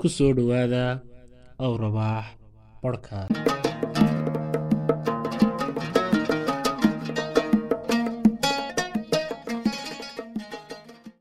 ku soo dhowaada awrabaax bodhkast